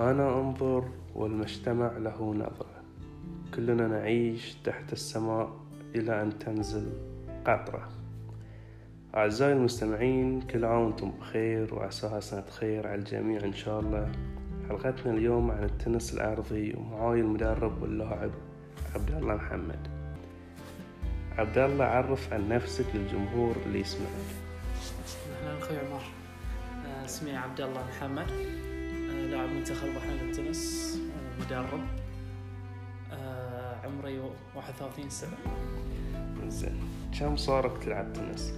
أنا أنظر والمجتمع له نظرة. كلنا نعيش تحت السماء إلى أن تنزل قطرة. أعزائي المستمعين كل عام وأنتم بخير وعساها سنة خير على الجميع إن شاء الله. حلقتنا اليوم عن التنس الأرضي ومعاي المدرب واللاعب عبد الله محمد. عبد الله عرف عن نفسك للجمهور اللي يسمعك. أهلا أخوي عمر آه، اسمي عبد الله محمد. لاعب منتخب بحرين للتنس ومدرب آه، عمري 31 سنة. زين. كم صارك تلعب تنس؟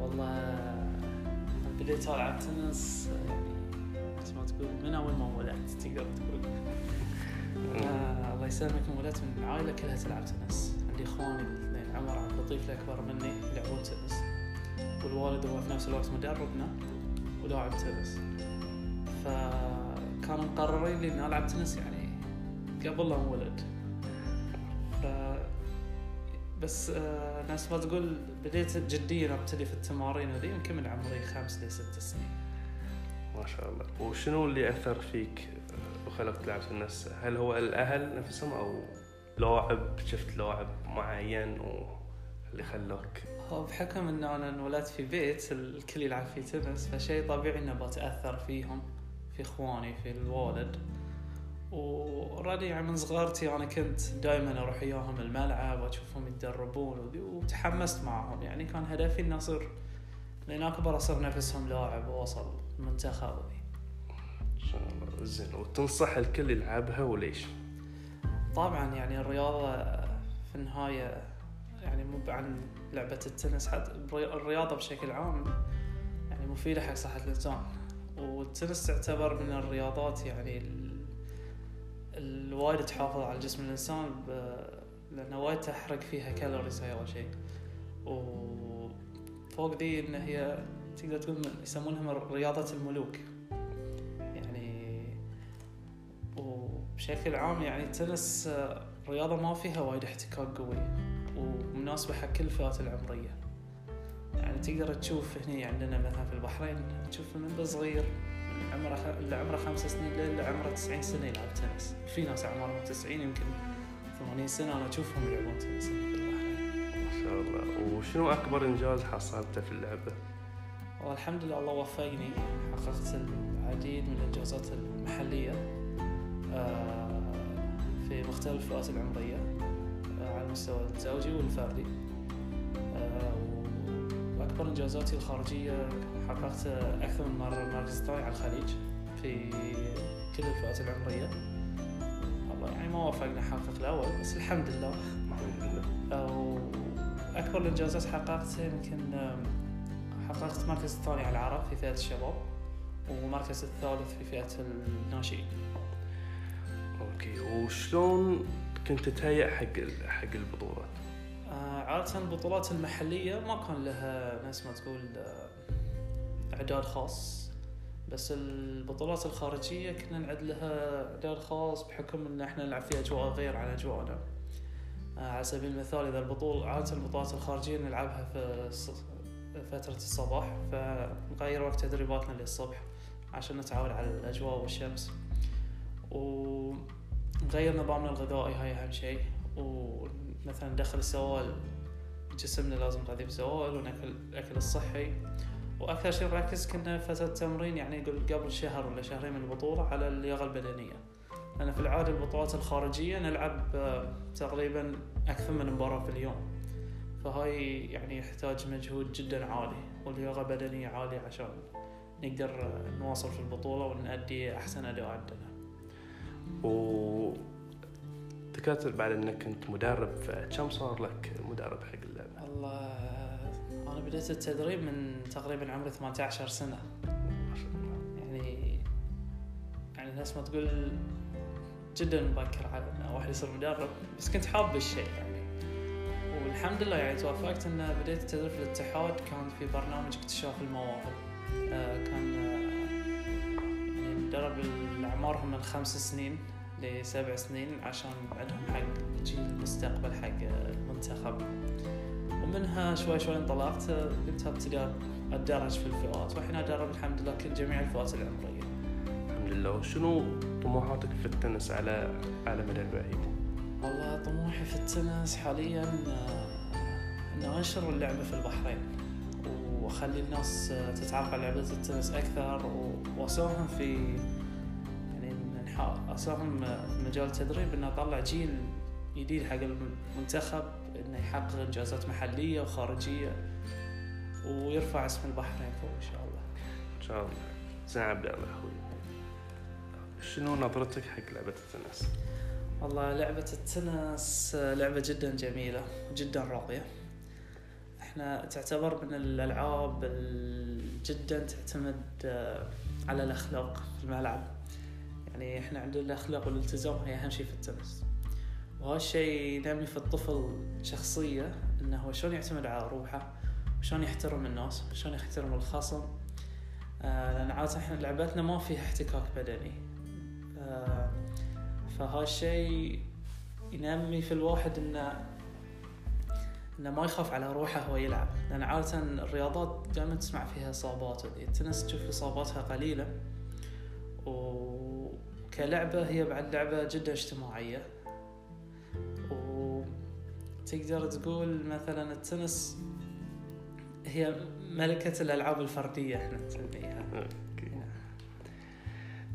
والله أنا بديت ألعب تنس آه، يعني مثل ما تقول من أول ما ولدت تقدر تقول. آه، الله يسلمك ولدت من عائلة كلها تلعب تنس. عندي إخواني الاثنين عمر عبد اللطيف الأكبر مني يلعبون تنس. والوالد هو في نفس الوقت مدربنا ولاعب تنس. مقررين لي إني ألعب تنس يعني قبل لا انولد ف بس آه، ناس ما تقول بديت جديا أبتدي في التمارين وذي يمكن من عمري خمس لست سنين. ما شاء الله. وشنو اللي أثر فيك وخلك تلعب تنس؟ هل هو الأهل نفسهم أو لاعب شفت لاعب معين واللي خلاك هو بحكم ان أنا انولدت في بيت الكل يلعب فيه تنس فشيء طبيعي إنه بتأثر فيهم. في إخواني في الوالد. ورادي يعني من صغرتي أنا كنت دائما أروح وياهم الملعب وأشوفهم يتدربون وذي وتحمست معهم. يعني كان هدفي إني أصير لين أكبر أصير نفسهم لاعب واوصل المنتخب وذي. إن شاء الله. زين وتنصح الكل يلعبها وليش؟ طبعا يعني الرياضة في النهاية يعني مو عن لعبة التنس حتى الرياضة بشكل عام يعني مفيدة حق صحة الإنسان. والتنس تعتبر من الرياضات يعني ال- الوايد تحافظ على جسم الإنسان ب... لأنه وايد تحرق فيها calories هاي أول شيء. وفوق ذي إن هي تقدر تقول يسمونها رياضة الملوك. يعني وبشكل عام يعني التنس آه، رياضة ما فيها وايد احتكاك قوي ومناسبة حق كل الفئات العمرية. يعني تقدر تشوف هني عندنا مثلا في البحرين تشوف من صغير من عمره. اللي عمره خمس سنين لين عمره 90 سنة يلعب تنس في ناس اعمارهم 90 يمكن 80 سنة أنا أشوفهم يلعبون تنس هنا في البحرين ما شاء الله وشنو أكبر إنجاز حصلته في اللعبة؟ والحمد لله الله وفقني حققت العديد من الإنجازات المحلية آه، في مختلف الفئات العمرية آه، على المستوى الزوجي والفردي وأكبر إنجازاتي الخارجية حققت أكثر من مرة الثاني على الخليج في كل الفئات العمرية. الله يعني ما وفقنا نحقق الأول بس الحمد لله. الحمد لله وأكبر الإنجازات حققتها يمكن حققت المركز الثاني على العرب في فئة الشباب والمركز الثالث في فئة الناشئين. أوكي وشلون كنت تهيأ حق حق البطولات؟ عادة البطولات المحلية ما كان لها ناس ما تقول آه، إعداد خاص. بس البطولات الخارجية كنا نعد لها إعداد خاص بحكم إن إحنا نلعب في أجواء غير عن أجواءنا. آه، على سبيل المثال إذا البطولة عادة البطولات الخارجية نلعبها في فترة الصباح فنغير وقت تدريباتنا للصبح عشان نتعود على الأجواء والشمس. ونغير نظامنا الغذائي هاي أهم شيء. ومثلا ندخل السوائل جسمنا لازم نغذيه بسوائل وناكل الأكل الصحي. وأكثر شيء نركز كنا فترة تمرين يعني يقول قبل شهر ولا شهرين من البطولة على اللياقة البدنية. لأن في العادة البطولات الخارجية نلعب آه، تقريبا أكثر من مباراة في اليوم. فهاي يعني يحتاج مجهود جدا عالي ولياقة بدنية عالية عشان نقدر آه، نواصل في البطولة ونأدي أحسن أداء عندنا. ذكرت بعد إنك كنت مدرب فكم صار لك مدرب حق اللعبة؟ الله أنا بديت التدريب من تقريبا عمري 18 سنة. ما شاء الله. يعني يعني الناس ما تقول جدا مبكر على ان واحد يصير مدرب بس كنت حاب الشيء يعني. والحمد لله يعني توفقت إن بديت التدريب في الاتحاد كان في برنامج اكتشاف المواهب. آه كان آه يعني ندرب اللي اعمارهم من خمس سنين. لسبع سنين عشان عندهم حق جيل المستقبل حق المنتخب. ومنها شوي شوي انطلقت قمت أبتدي أتدرج في الفئات والحين ادرب الحمد لله كل جميع الفئات العمرية. الحمد لله. له شنو طموحاتك في التنس على على مدى البعيد؟ والله طموحي في التنس حاليا آه، ان أنشر اللعبة في البحرين وأخلي الناس آه، تتعرف على لعبة التنس أكثر وأساهم في اساهم في مجال التدريب ان أطلع جيل جديد حق المنتخب إنه يحقق إنجازات محلية وخارجية ويرفع اسم البحرين فوق إن شاء الله. إن شاء الله. زين عبد الله أخوي. شنو نظرتك حق لعبة التنس؟ والله لعبة التنس لعبة جدا جميلة جدا راقية. إحنا تعتبر من الألعاب جدا تعتمد على الأخلاق في الملعب. يعني إحنا عندنا الأخلاق والالتزام هي أهم شيء في التنس. وهالشيء ينمي في الطفل شخصية إنه هو شلون يعتمد على روحه شلون يحترم الناس شلون يحترم الخصم. آه لأن عادة إحنا لعبتنا ما فيها احتكاك بدني. آه فهالشيء ينمي في الواحد انه إنه ما يخاف على روحه وهو يلعب. لأن عادة الرياضات دائما تسمع فيها إصابات. التنس تشوف إصاباتها قليلة وكلعبة هي بعد لعبة جدا اجتماعية. وتقدر تقول مثلا التنس هي ملكة الألعاب الفردية إحنا نسميها.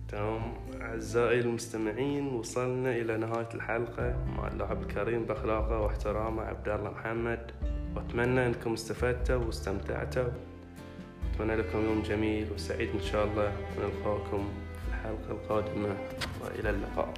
تمام. أعزائي المستمعين وصلنا إلى نهاية الحلقة. مع اللاعب الكريم بأخلاقه واحترامه عبد الله محمد. وأتمنى أنكم استفدتوا واستمتعتوا. أتمنى لكم يوم جميل وسعيد إن شاء الله. ونلقاكم الحلقة القادمة وإلى اللقاء.